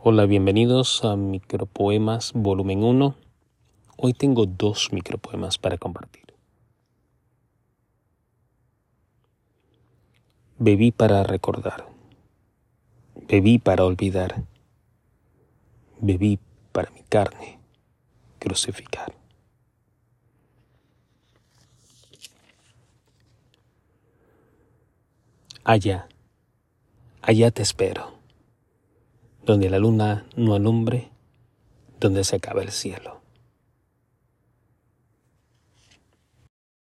Hola, bienvenidos a Micropoemas Volumen 1. Hoy tengo dos micropoemas para compartir. Bebí para recordar. Bebí para olvidar. Bebí para mi carne crucificar. Allá, allá te espero donde la luna no alumbre, donde se acaba el cielo.